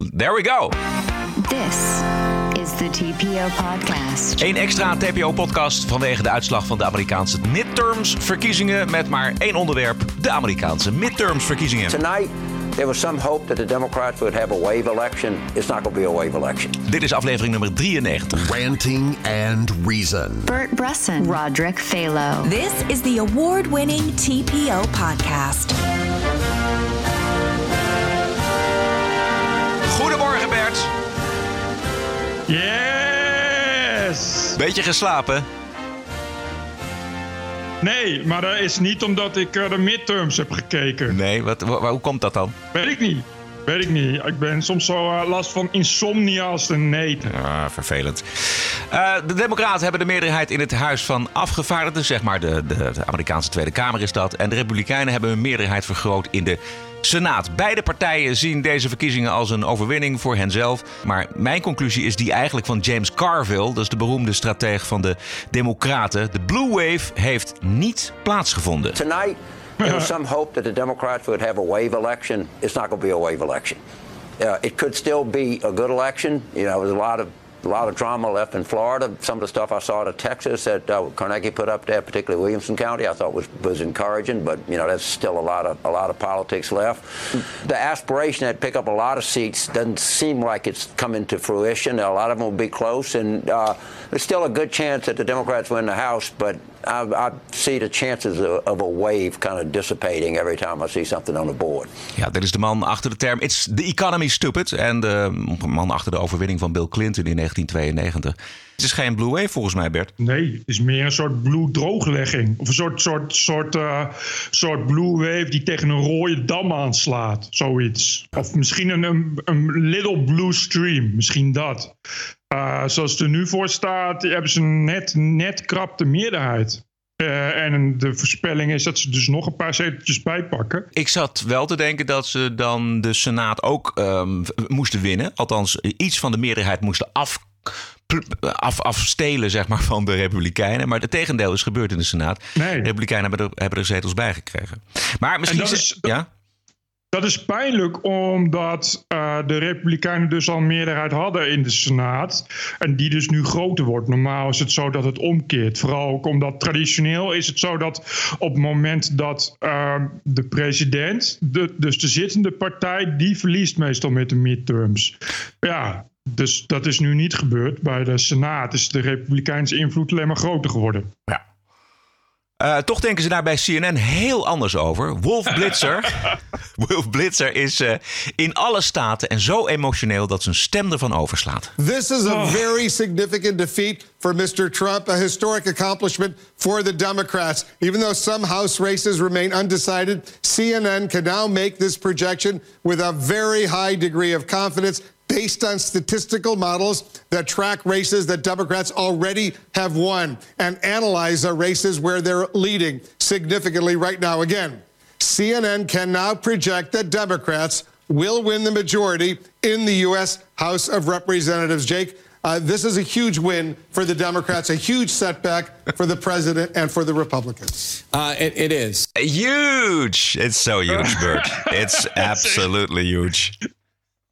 There we go. This is the TPO podcast. Een extra TPO-podcast vanwege de uitslag van de Amerikaanse midterms-verkiezingen. Met maar één onderwerp: de Amerikaanse midterms-verkiezingen. Tonight, there was some hope that the Democrats would have a wave election. It's not going to be a wave election. Dit is aflevering nummer 93. Ranting and Reason. Bert Bresson, Roderick Phalo. This is the award winning TPO podcast. Yes! Beetje geslapen? Nee, maar dat is niet omdat ik eh, de midterms heb gekeken. Nee, wat, wa- hoe komt dat dan? Weet ik niet. Weet ik niet. Ik ben soms zo eh, last van insomnia als de neten. Ah, vervelend. Eh, de Democraten hebben de meerderheid in het Huis van Afgevaardigden, zeg maar de, de, de Amerikaanse Tweede Kamer is dat. En de Republikeinen hebben hun meerderheid vergroot in de Senaat. Beide partijen zien deze verkiezingen als een overwinning voor henzelf. Maar mijn conclusie is die eigenlijk van James Carville, dat is de beroemde strateeg van de Democraten. De Blue Wave heeft niet plaatsgevonden. Tonight, there was some hope that the Democrats would have a wave election. It's not going to be a wave election. Uh, it could still be a good election. You know, there's a lot of a lot of drama left in Florida. Some of the stuff I saw out of Texas that uh, Carnegie put up there, particularly Williamson County, I thought was was encouraging. But you know, there's still a lot of a lot of politics left. The aspiration to pick up a lot of seats doesn't seem like it's coming to fruition. A lot of them will be close, and uh, there's still a good chance that the Democrats win the House. But I, I see the chances of, of a wave kind of dissipating every time I see something on the board. Ja, dit is de man achter de term It's the economy stupid. En de man achter de overwinning van Bill Clinton in 1992. Het is geen Blue Wave volgens mij, Bert. Nee, het is meer een soort bloeddrooglegging. Of een soort, soort, soort, eh, soort blue wave die tegen een rode dam aanslaat. Zoiets. Of misschien een, een, een little blue stream. Misschien dat. Eh, zoals het er nu voor staat, hebben ze net, net krap de meerderheid. Eh, en de voorspelling is dat ze dus nog een paar zeteltjes bijpakken. Ik zat wel te denken dat ze dan de Senaat ook ehm, moesten winnen. Althans, iets van de meerderheid moesten af, af, afstelen zeg maar, van de Republikeinen. Maar het tegendeel is gebeurd in de Senaat. Nee. De Republikeinen hebben er, hebben er zetels bij gekregen. Maar misschien... dat is- ja? Dat is pijnlijk omdat eh, de Republikeinen dus al meerderheid hadden in de Senaat. En die dus nu groter wordt. Normaal is het zo dat het omkeert. Vooral ook omdat traditioneel is het zo dat op het moment dat eh, de president, de, dus de zittende partij, die verliest meestal met de midterms. Ja, dus dat is nu niet gebeurd. Bij de Senaat is de Republikeinse invloed alleen maar groter geworden. Ja. Eh, toch denken ze daar bij CNN heel anders over. Wolf Blitzer, Wolf Blitzer is eh, in alle staten en zo emotioneel dat zijn stem ervan overslaat. This is a very significant defeat for Mr. Trump, a historic accomplishment for the Democrats. Even though some House races remain undecided, CNN can now make this projection with a very high degree of confidence based on statistical models that track races that Democrats already have won and analyze the races where they're leading significantly right now. Again, CNN can now project that Democrats will win the majority in the U.S. House of Representatives. Jake, uh, this is a huge win for the Democrats, a huge setback for the president and for the Republicans. Uh, it, it is. Huge! It's so huge, Bert. It's absolutely huge.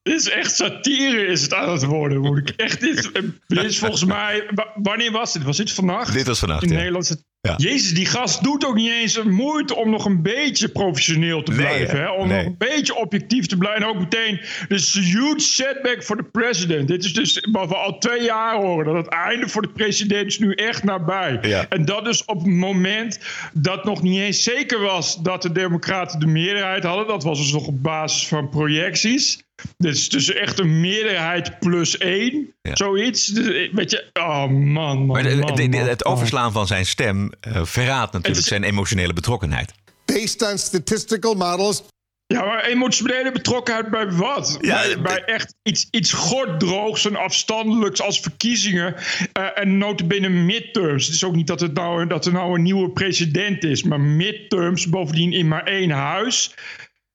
Dit is echt satire is het aan het worden. Moet ik echt dit, dit is volgens mij. wa- Wanneer was dit? Was dit vannacht? Dit was vannacht, In ja. Nederland. is het- Ja. Jezus, die gast doet ook niet eens een moeite om nog een beetje professioneel te blijven. hè? hè? Om Nee. nog een beetje objectief te blijven. En ook meteen. Dit is een huge setback voor de president. Dit is dus wat we al twee jaar horen. Dat het einde voor de president is nu echt nabij. Ja. En dat dus op het moment dat nog niet eens zeker was dat de Democraten de meerderheid hadden. Dat was dus nog op basis van projecties. Dit is dus echt een meerderheid plus één. Ja. Zoiets. Dus, Weet je, oh man, man, Maar de- man, de- de- man, het man. overslaan van zijn stem eh, verraadt natuurlijk zijn emotionele betrokkenheid. Based on statistical models Ja, maar emotionele betrokkenheid bij wat? Ja, bij, eh, bij echt iets, iets gorddroogs en afstandelijks als verkiezingen. eh, en notabene midterms. Het is ook niet dat, het nou, dat er nou een nieuwe president is. Maar midterms, bovendien in maar één huis.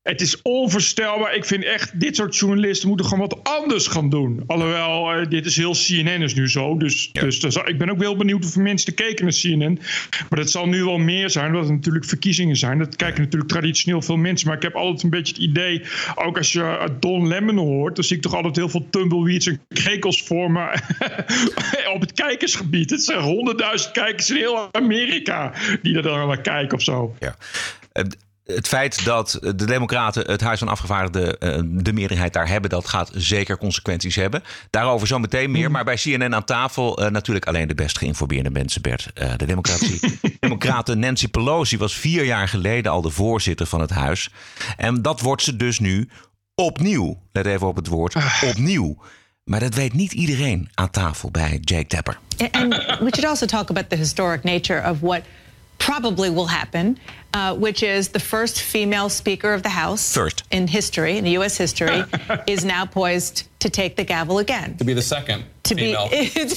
Het is onvoorstelbaar. Ik vind echt, dit soort journalisten moeten gewoon wat anders gaan doen. Alhoewel, uh, dit is heel CNN is nu zo. Dus, ja. dus, ik ben ook heel benieuwd hoeveel mensen kijken naar CNN. Maar het zal nu wel meer zijn, omdat het natuurlijk verkiezingen zijn. Dat kijken natuurlijk traditioneel veel mensen. Maar ik heb altijd een beetje het idee, ook als je Don Lemon hoort... dan zie ik toch altijd heel veel tumbleweeds en krekels voor me op het kijkersgebied. Het zijn honderdduizend kijkers in heel Amerika die er dan naar kijken of zo. Ja het feit dat de Democraten het Huis van Afgevaardigden uh, de meerderheid daar hebben, dat gaat zeker consequenties hebben. Daarover zo meteen meer. Mhm. Maar bij CNN aan tafel uh, natuurlijk alleen de best geïnformeerde mensen, Bert. Uh, de democratie. Democraten Nancy Pelosi was vier jaar geleden al de voorzitter van het Huis. En dat wordt ze dus nu opnieuw. Let even op het woord. Ah. Opnieuw. Maar dat weet niet iedereen aan tafel bij Jake Tapper. And we should also talk about the historic nature of what probably will happen, uh, which is the first female Speaker of the House first. in history, in the U.S. history, is now poised to take the gavel again. To be the second. To be, to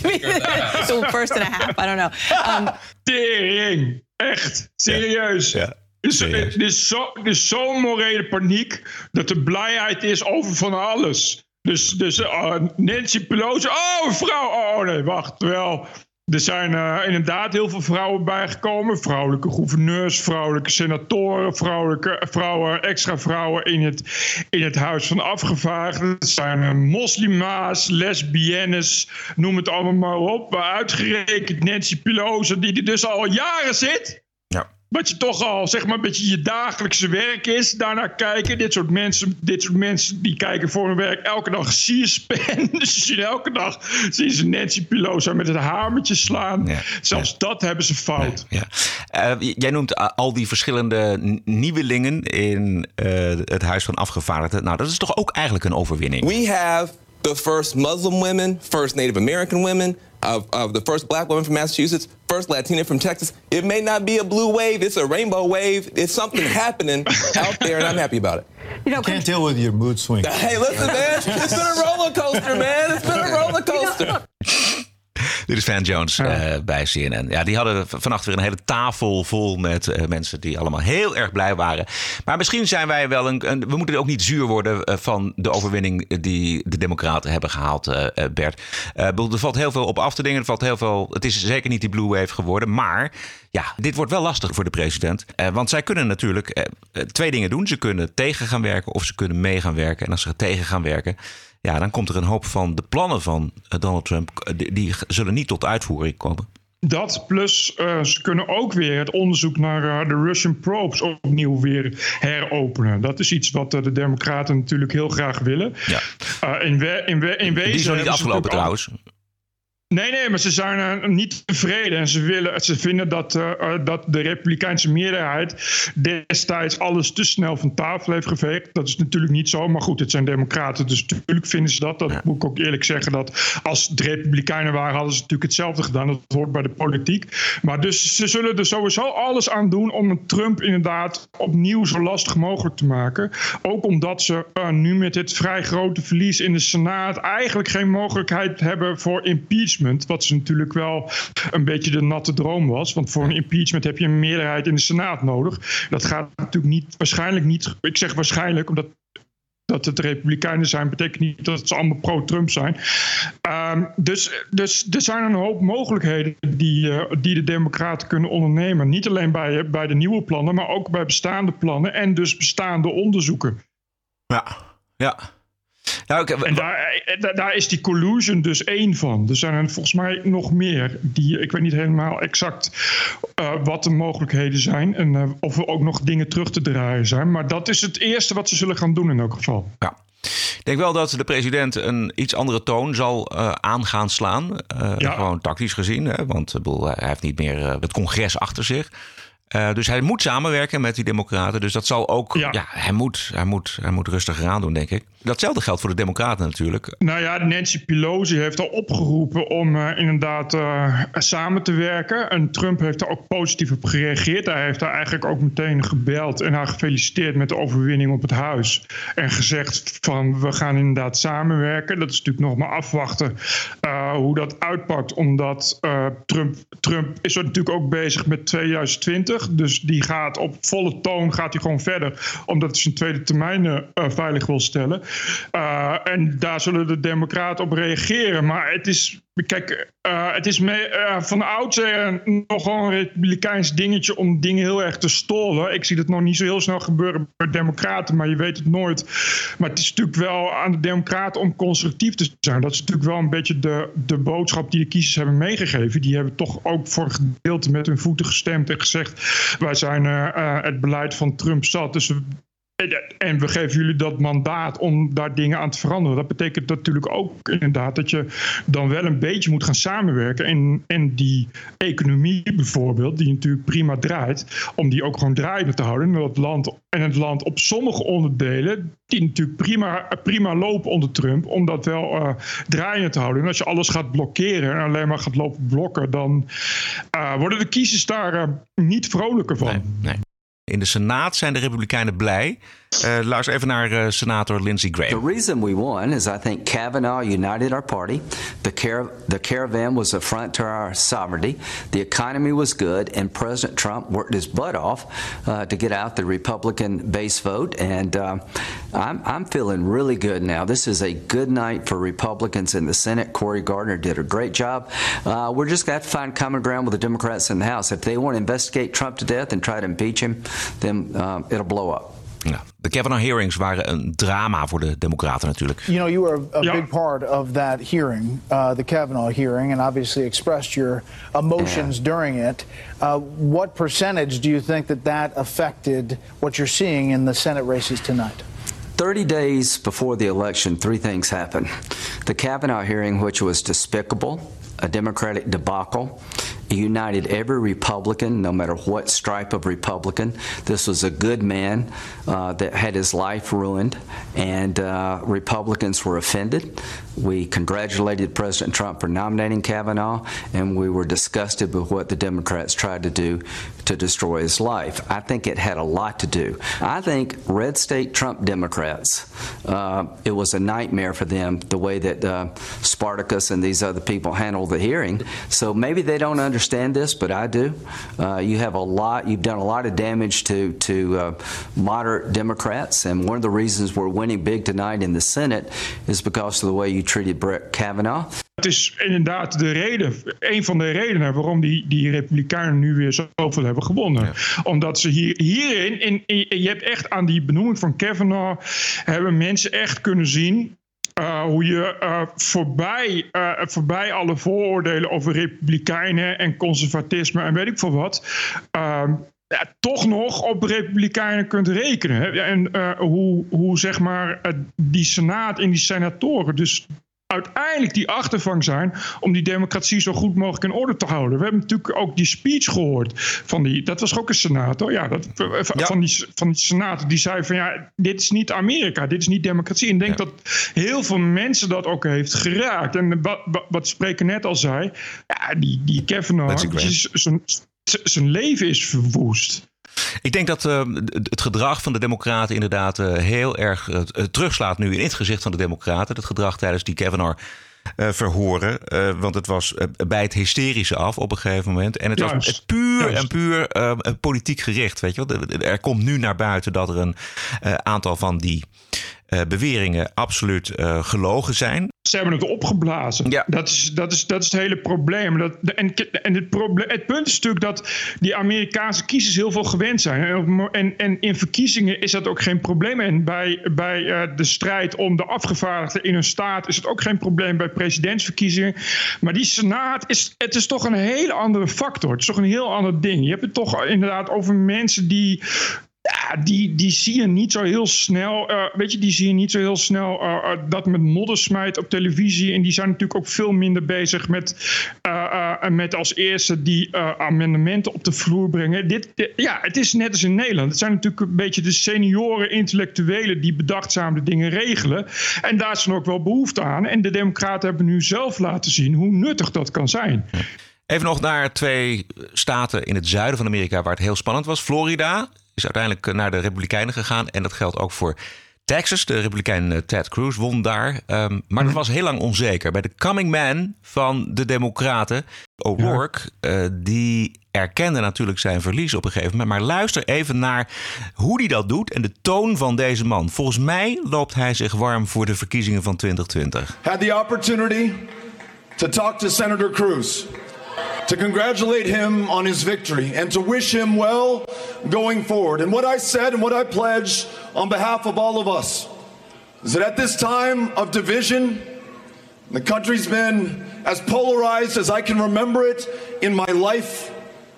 be the, so first and a half. I don't know. Um, Tering, echt, serieus. Ja. Dus, er is zo'n zo morele paniek dat er blijheid is over van alles. Dus, dus uh, Nancy Pelosi, oh vrouw, oh nee, wacht, wel. Er zijn uh, inderdaad heel veel vrouwen bijgekomen. Vrouwelijke gouverneurs, vrouwelijke senatoren, vrouwelijke vrouwen, extra vrouwen in het, in het Huis van Afgevaardigden. Er zijn uh, moslima's, lesbiennes, noem het allemaal maar op. Uitgerekend Nancy Pelosi, die er dus al jaren zit. Wat je toch al, zeg maar, een beetje je dagelijkse werk is. Daarnaar kijken. Dit soort mensen, dit soort mensen die kijken voor hun werk elke dag C-SPAN. Dus elke dag zien ze Nancy Pelosi met het hamertje slaan. Zelfs dat hebben ze fout. Ja, uh, jij noemt al die verschillende nieuwelingen in uh, het Huis van Afgevaardigden. Nou, dat is toch ook eigenlijk een overwinning? We have the first Muslim women, first Native American women, of, of the first black woman from Massachusetts, first Latina from Texas. It may not be a blue wave, it's a rainbow wave. It's something happening out there, and I'm happy about it. You know, can't deal with your mood swings. Hey, listen, man, it's been a roller coaster, man. It's been a roller coaster. Dit is Van Jones uh, bij CNN. Ja, die hadden vannacht weer een hele tafel vol met uh, mensen die allemaal heel erg blij waren. Maar misschien zijn wij wel een. een we moeten ook niet zuur worden uh, van de overwinning die de Democraten hebben gehaald, Bert. er valt heel veel op af te dingen. Er valt heel veel. Het is zeker niet die Blue Wave geworden. Maar ja, dit wordt wel lastig voor de president. want zij kunnen natuurlijk twee dingen doen. Ze kunnen tegen gaan werken of ze kunnen mee gaan werken. En als ze tegen gaan werken ja, dan komt er een hoop van de plannen van eh, Donald Trump, eh, die, die zullen niet tot uitvoering komen. Dat plus uh, ze kunnen ook weer het onderzoek naar uh, de Russian probes opnieuw weer heropenen. Dat is iets wat uh, de Democraten natuurlijk heel graag willen. Ja. in, we, in, we, in wezen. Die is nog niet afgelopen trouwens. Nee, nee, maar ze zijn uh, niet tevreden. En ze, willen, ze vinden dat, uh, dat de Republikeinse meerderheid destijds alles te snel van tafel heeft geveegd. Dat is natuurlijk niet zo. Maar goed, het zijn democraten. Dus natuurlijk vinden ze dat. Dat moet ik ook eerlijk zeggen. Dat als het Republikeinen waren, hadden ze natuurlijk hetzelfde gedaan. Dat hoort bij de politiek. Maar dus ze zullen er sowieso alles aan doen om Trump inderdaad opnieuw zo lastig mogelijk te maken. Ook omdat ze nu met dit vrij grote verlies in de Senaat eigenlijk geen mogelijkheid hebben voor impeachment wat ze natuurlijk wel een beetje de natte droom was. Want voor een impeachment heb je een meerderheid in de Senaat nodig. Dat gaat natuurlijk niet, waarschijnlijk niet. Ik zeg waarschijnlijk, omdat dat het Republikeinen zijn, betekent niet dat ze allemaal pro-Trump zijn. Ehm, dus, dus er zijn een hoop mogelijkheden die, uh, die de Democraten kunnen ondernemen. Niet alleen bij, bij de nieuwe plannen, maar ook bij bestaande plannen en dus bestaande onderzoeken. Ja, ja. Nou, en daar, eh, daar, is die collusion dus één van. Er zijn er volgens mij nog meer. Die, ik weet niet helemaal exact uh, wat de mogelijkheden zijn. En uh, of er ook nog dingen terug te draaien zijn. Maar dat is het eerste wat ze zullen gaan doen in elk geval. Ja. Ik denk wel dat de president een iets andere toon zal uh, aan gaan slaan. Ja. Gewoon tactisch gezien. Hè? Want bedoel, hij heeft niet meer het congres achter zich. Uh, dus hij moet samenwerken met die democraten. Dus dat zal ook... Ja, ja hij, moet, hij, moet, hij moet rustiger aan doen, denk ik. Datzelfde geldt voor de Democraten natuurlijk. Nou ja, Nancy Pelosi heeft al opgeroepen om uh, inderdaad uh, samen te werken. En Trump heeft daar ook positief op gereageerd. Hij heeft daar eigenlijk ook meteen gebeld en haar gefeliciteerd met de overwinning op het huis. En gezegd van we gaan inderdaad samenwerken. Dat is natuurlijk nog maar afwachten hoe dat uitpakt. Omdat Trump, Trump is natuurlijk ook bezig met 2020. Dus die gaat op volle toon gaat hij gewoon verder. Omdat hij zijn tweede termijn uh, veilig wil stellen. Uh, en daar zullen de democraten op reageren. Maar het is Kijk, uh, het is mee, uh, van oudsher nogal een republikeins dingetje om dingen heel erg te stolen. Ik zie dat nog niet zo heel snel gebeuren bij democraten, maar je weet het nooit. Maar het is natuurlijk wel aan de democraten om constructief te zijn. Dat is natuurlijk wel een beetje de, de boodschap die de kiezers hebben meegegeven. Die hebben toch ook voor een gedeelte met hun voeten gestemd en gezegd... wij zijn uh, het beleid van Trump zat, dus en we geven jullie dat mandaat om daar dingen aan te veranderen. Dat betekent natuurlijk ook inderdaad dat je dan wel een beetje moet gaan samenwerken. En, en die economie bijvoorbeeld, die natuurlijk prima draait, om die ook gewoon draaiende te houden. En het land, en het land op sommige onderdelen, die natuurlijk prima, prima lopen onder Trump, om dat wel uh, draaiende te houden. En als je alles gaat blokkeren en alleen maar gaat lopen blokken, dan uh, worden de kiezers daar uh, niet vrolijker van. Nee. In de Senaat zijn de Republikeinen blij. Uh, luister even naar uh, senator Lindsey Graham. The reason we won is I think Kavanaugh united our party. The, car the caravan was a front to our sovereignty. The economy was good, and President Trump worked his butt off uh, to get out the Republican base vote. And uh, I'm, I'm feeling really good now. This is a good night for Republicans in the Senate. Cory Gardner did a great job. Uh, we're just going to have to find common ground with the Democrats in the House. If they want to investigate Trump to death and try to impeach him, then uh, it'll blow up. Ja, de Kavanaugh hearings waren een drama voor de Democraten natuurlijk. You know, you were a, a yeah. big part of that hearing, uh, the Kavanaugh hearing, and obviously expressed your emotions yeah. during it. Uh, what percentage do you think that that affected what you're seeing in the Senate races tonight? 30 days before the election, three things happened. The Kavanaugh hearing, which was despicable, a Democratic debacle. United every Republican, no matter what stripe of Republican. This was a good man uh, that had his life ruined, and uh, Republicans were offended. We congratulated President Trump for nominating Kavanaugh, and we were disgusted with what the Democrats tried to do to destroy his life. I think it had a lot to do. I think red state Trump Democrats, uh, it was a nightmare for them the way that uh, Spartacus and these other people handled the hearing. So maybe they don't understand this, but I do. Uh, you have a lot. You've done a lot of damage to to uh, moderate Democrats, and one of the reasons we're winning big tonight in the Senate is because of the way you treated Brett Kavanaugh. Het is inderdaad de reden, een van de redenen waarom die, die Republikeinen nu weer zoveel hebben gewonnen. Ja. Omdat ze hier, hierin, in, in, je hebt echt aan die benoeming van Kavanaugh, hebben mensen echt kunnen zien uh, hoe je uh, voorbij, uh, voorbij alle vooroordelen over republikeinen en conservatisme en weet ik veel wat. Ja, toch nog op republikeinen kunt rekenen. En hoe, hoe zeg maar die senaat en die senatoren dus uiteindelijk die achtervang zijn om die democratie zo goed mogelijk in orde te houden. We hebben natuurlijk ook die speech gehoord van die, dat was ook een senator, ja, dat, ja. Van, die, van die senator die zei van ja, dit is niet Amerika, dit is niet democratie. En ik denk ja. dat heel veel mensen dat ook heeft geraakt. En wat, wat spreker net al zei, ja, die, die Kavanaugh, zijn leven is verwoest. Ik denk dat uh, het gedrag van de Democraten inderdaad uh, heel erg uh, terugslaat nu in het gezicht van de Democraten. Het gedrag tijdens die Kavanaugh. verhoren. want het was bij het hysterische af op een gegeven moment. En het Juist. was puur Juist. en puur politiek gericht. Weet je wel? Er komt nu naar buiten dat er een aantal van die beweringen absoluut gelogen zijn. Ze hebben het opgeblazen. Ja. Dat, is, dat, is, dat is het hele probleem. Dat, en en het, probleem, het punt is natuurlijk dat die Amerikaanse kiezers heel veel gewend zijn. En, en in verkiezingen is dat ook geen probleem. En bij, bij uh, de strijd om de afgevaardigden in een staat is het ook geen probleem bij presidentsverkiezingen. Maar die Senaat is, het is toch een hele andere factor. Het is toch een heel ander ding. Je hebt het toch inderdaad over mensen die ja, die, die zie je niet zo heel snel. Uh, weet je, die zie je niet zo heel snel uh, uh, dat met moddersmijt op televisie. En die zijn natuurlijk ook veel minder bezig met, met als eerste die amendementen op de vloer brengen. Dit, dit, ja, het is net als in Nederland. Het zijn natuurlijk een beetje de senioren intellectuelen die bedachtzaam de dingen regelen. En daar is dan ook wel behoefte aan. En de Democraten hebben nu zelf laten zien hoe nuttig dat kan zijn. Even nog naar twee staten in het zuiden van Amerika waar het heel spannend was. Florida is uiteindelijk naar de Republikeinen gegaan. En dat geldt ook voor Texas. De Republikein eh, Ted Cruz won daar. Um, maar dat mhm. was heel lang onzeker. Bij de coming man van de Democraten O'Rourke, eh, die erkende natuurlijk zijn verlies op een gegeven moment. Maar luister even naar hoe hij dat doet en de toon van deze man. Volgens mij loopt hij zich warm voor de verkiezingen van 2020. Had the opportunity to talk to Senator Cruz. To congratulate him on his victory and to wish him well going forward. And what I said and what I pledged on behalf of all of us is that at this time of division, the country's been as polarized as I can remember it in my life.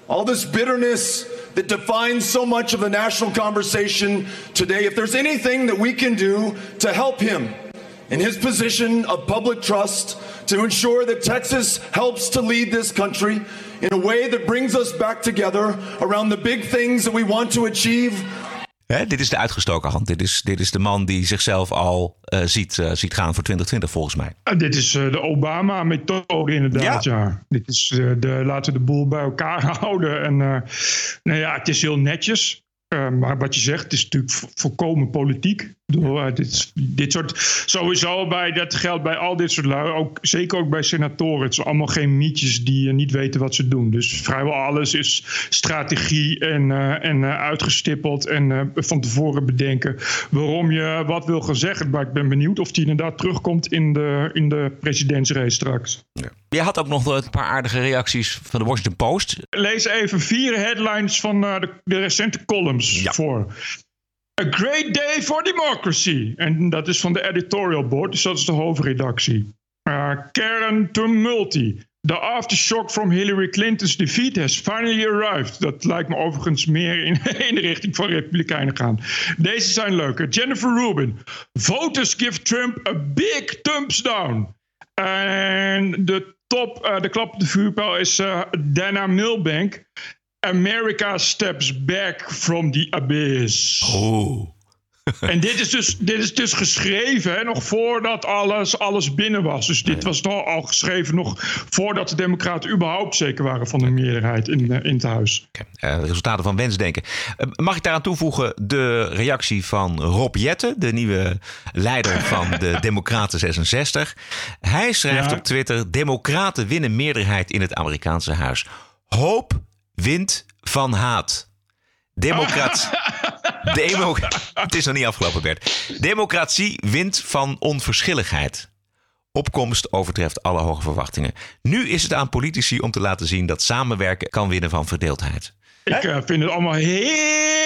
All this bitterness that defines so much of the national conversation today. If there's anything that we can do to help him in his position of public trust, to ensure that Texas helps to lead this country in a way that brings us back together around the big things that we want to achieve Hè, dit is de uitgestoken hand. Dit is, dit is de man die zichzelf al uh, ziet, uh, ziet gaan voor 2020, volgens mij. Uh, dit is de Obama-methode, inderdaad. Ja. ja. Dit is de laten we de boel bij elkaar houden. En nou ja, het is heel netjes. maar wat je zegt, het is natuurlijk volkomen politiek. Uh, dit, dit soort, sowieso bij, dat geldt bij al dit soort lui, ook, zeker ook bij senatoren. Het zijn allemaal geen mietjes die uh, niet weten wat ze doen. Dus vrijwel alles is strategie en, uh, en uitgestippeld en van tevoren bedenken waarom je wat wil gaan zeggen. Maar ik ben benieuwd of die inderdaad terugkomt in de, in de presidentsrace straks. Ja. Je had ook nog een paar aardige reacties van de Washington Post. Lees even vier headlines van de, de recente columns ja. voor. A great day for democracy. En dat is van de editorial board, dus dat is de hoofdredactie. Uh, Karen Tumulty. The aftershock from Hillary Clinton's defeat has finally arrived. Dat lijkt me overigens meer in, de richting van Republikeinen gaan. Deze zijn leuke. Jennifer Rubin. Voters give Trump a big thumbs down. En de top, uh, de klap op de vuurpijl is uh, Dana Milbank. America steps back from the abyss. Oh. en dit is dus, dit is dus geschreven hè, nog voordat alles, alles binnen was. Dus dit was al, al geschreven nog voordat de Democraten überhaupt zeker waren van de meerderheid in, in het huis. Okay. Uh, resultaten van wensdenken. Uh, mag ik daaraan toevoegen de reactie van Rob Jette, de nieuwe leider van de Democraten 66. Hij schrijft ja. op Twitter: Democraten winnen meerderheid in het Amerikaanse huis. Hoop wint van haat. Democratie. Demo het is nog niet afgelopen, Bert. Democratie wint van onverschilligheid. Opkomst overtreft alle hoge verwachtingen. Nu is het aan politici om te laten zien dat samenwerken kan winnen van verdeeldheid. Ik uh, vind het allemaal heel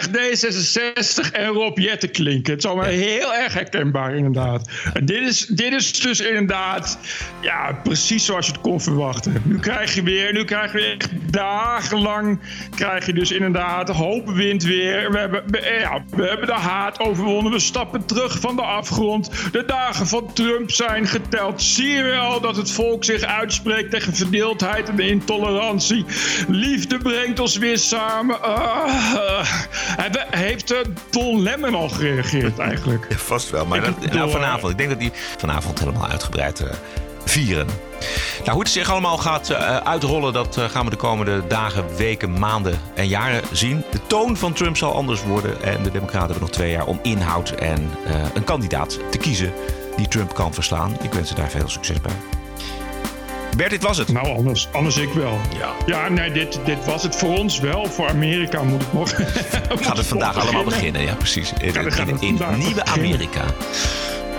erg D66 en Rob Jette klinken. Het is allemaal heel erg herkenbaar, inderdaad. Dit is, dit is dus inderdaad ja, precies zoals je het kon verwachten. Nu krijg je weer, nu krijg je weer dagenlang, krijg je dus inderdaad hoop wind weer. We hebben, ja, we hebben de haat overwonnen. We stappen terug van de afgrond. De dagen van Trump zijn geteld. Zie je wel dat het volk zich uitspreekt tegen verdeeldheid en intolerantie. Liefde brengt ons weer samen. Uh, heeft Don Lemon al gereageerd eigenlijk? Ja, vast wel. Maar dat, nou, vanavond. Ik denk dat hij vanavond helemaal uitgebreid uh, vieren. Nou, hoe het zich allemaal gaat uh, uitrollen, dat uh, gaan we de komende dagen, weken, maanden en jaren zien. De toon van Trump zal anders worden. En de Democraten hebben nog twee jaar om inhoud en uh, een kandidaat te kiezen die Trump kan verslaan. Ik wens ze daar veel succes bij. Bert, dit was het. Nou, anders, anders ik wel. Ja, ja nee, dit, dit was het voor ons wel. Voor Amerika moet het nog. Gaat het vandaag allemaal beginnen, ja, precies. In, in, in, in nieuwe Amerika.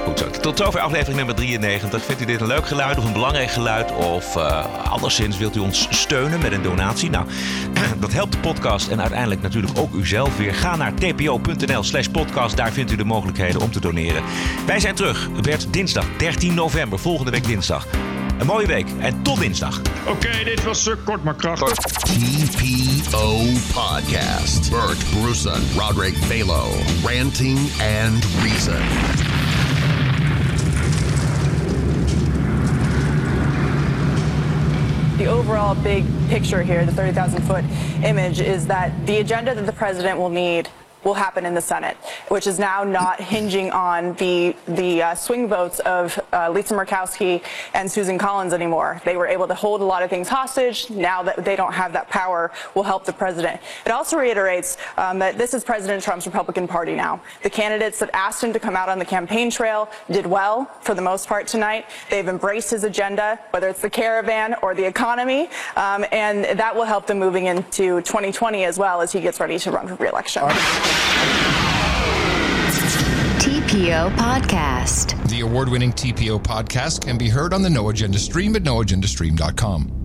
Goed zo. Tot zover aflevering nummer 93. Vindt u dit een leuk geluid of een belangrijk geluid? Of uh, anderszins wilt u ons steunen met een donatie? Nou, dat helpt de podcast en uiteindelijk natuurlijk ook u zelf weer. Ga naar tpo.nl slash podcast. Daar vindt u de mogelijkheden om te doneren. Wij zijn terug. Het werd dinsdag 13 november. Volgende week dinsdag. Een mooie week en tot dinsdag. Oké, okay, dit was uh, kort maar krachtig. TPO Podcast. Bert Brussen, Roderick Balo. Ranting and Reason. The overall big picture here, the 30,000 foot image, is that the agenda that the president will need will happen in the Senate, which is now not hinging on the the uh, swing votes of uh, Lisa Murkowski and Susan Collins anymore. They were able to hold a lot of things hostage. Now that they don't have that power, will help the president. It also reiterates um, that this is President Trump's Republican Party now. The candidates that asked him to come out on the campaign trail did well for the most part tonight. They've embraced his agenda, whether it's the caravan or the economy, um, and that will help them moving into 2020 as well as he gets ready to run for re-election. TPO Podcast. The award winning TPO podcast can be heard on the No Agenda stream at noagendastream.com.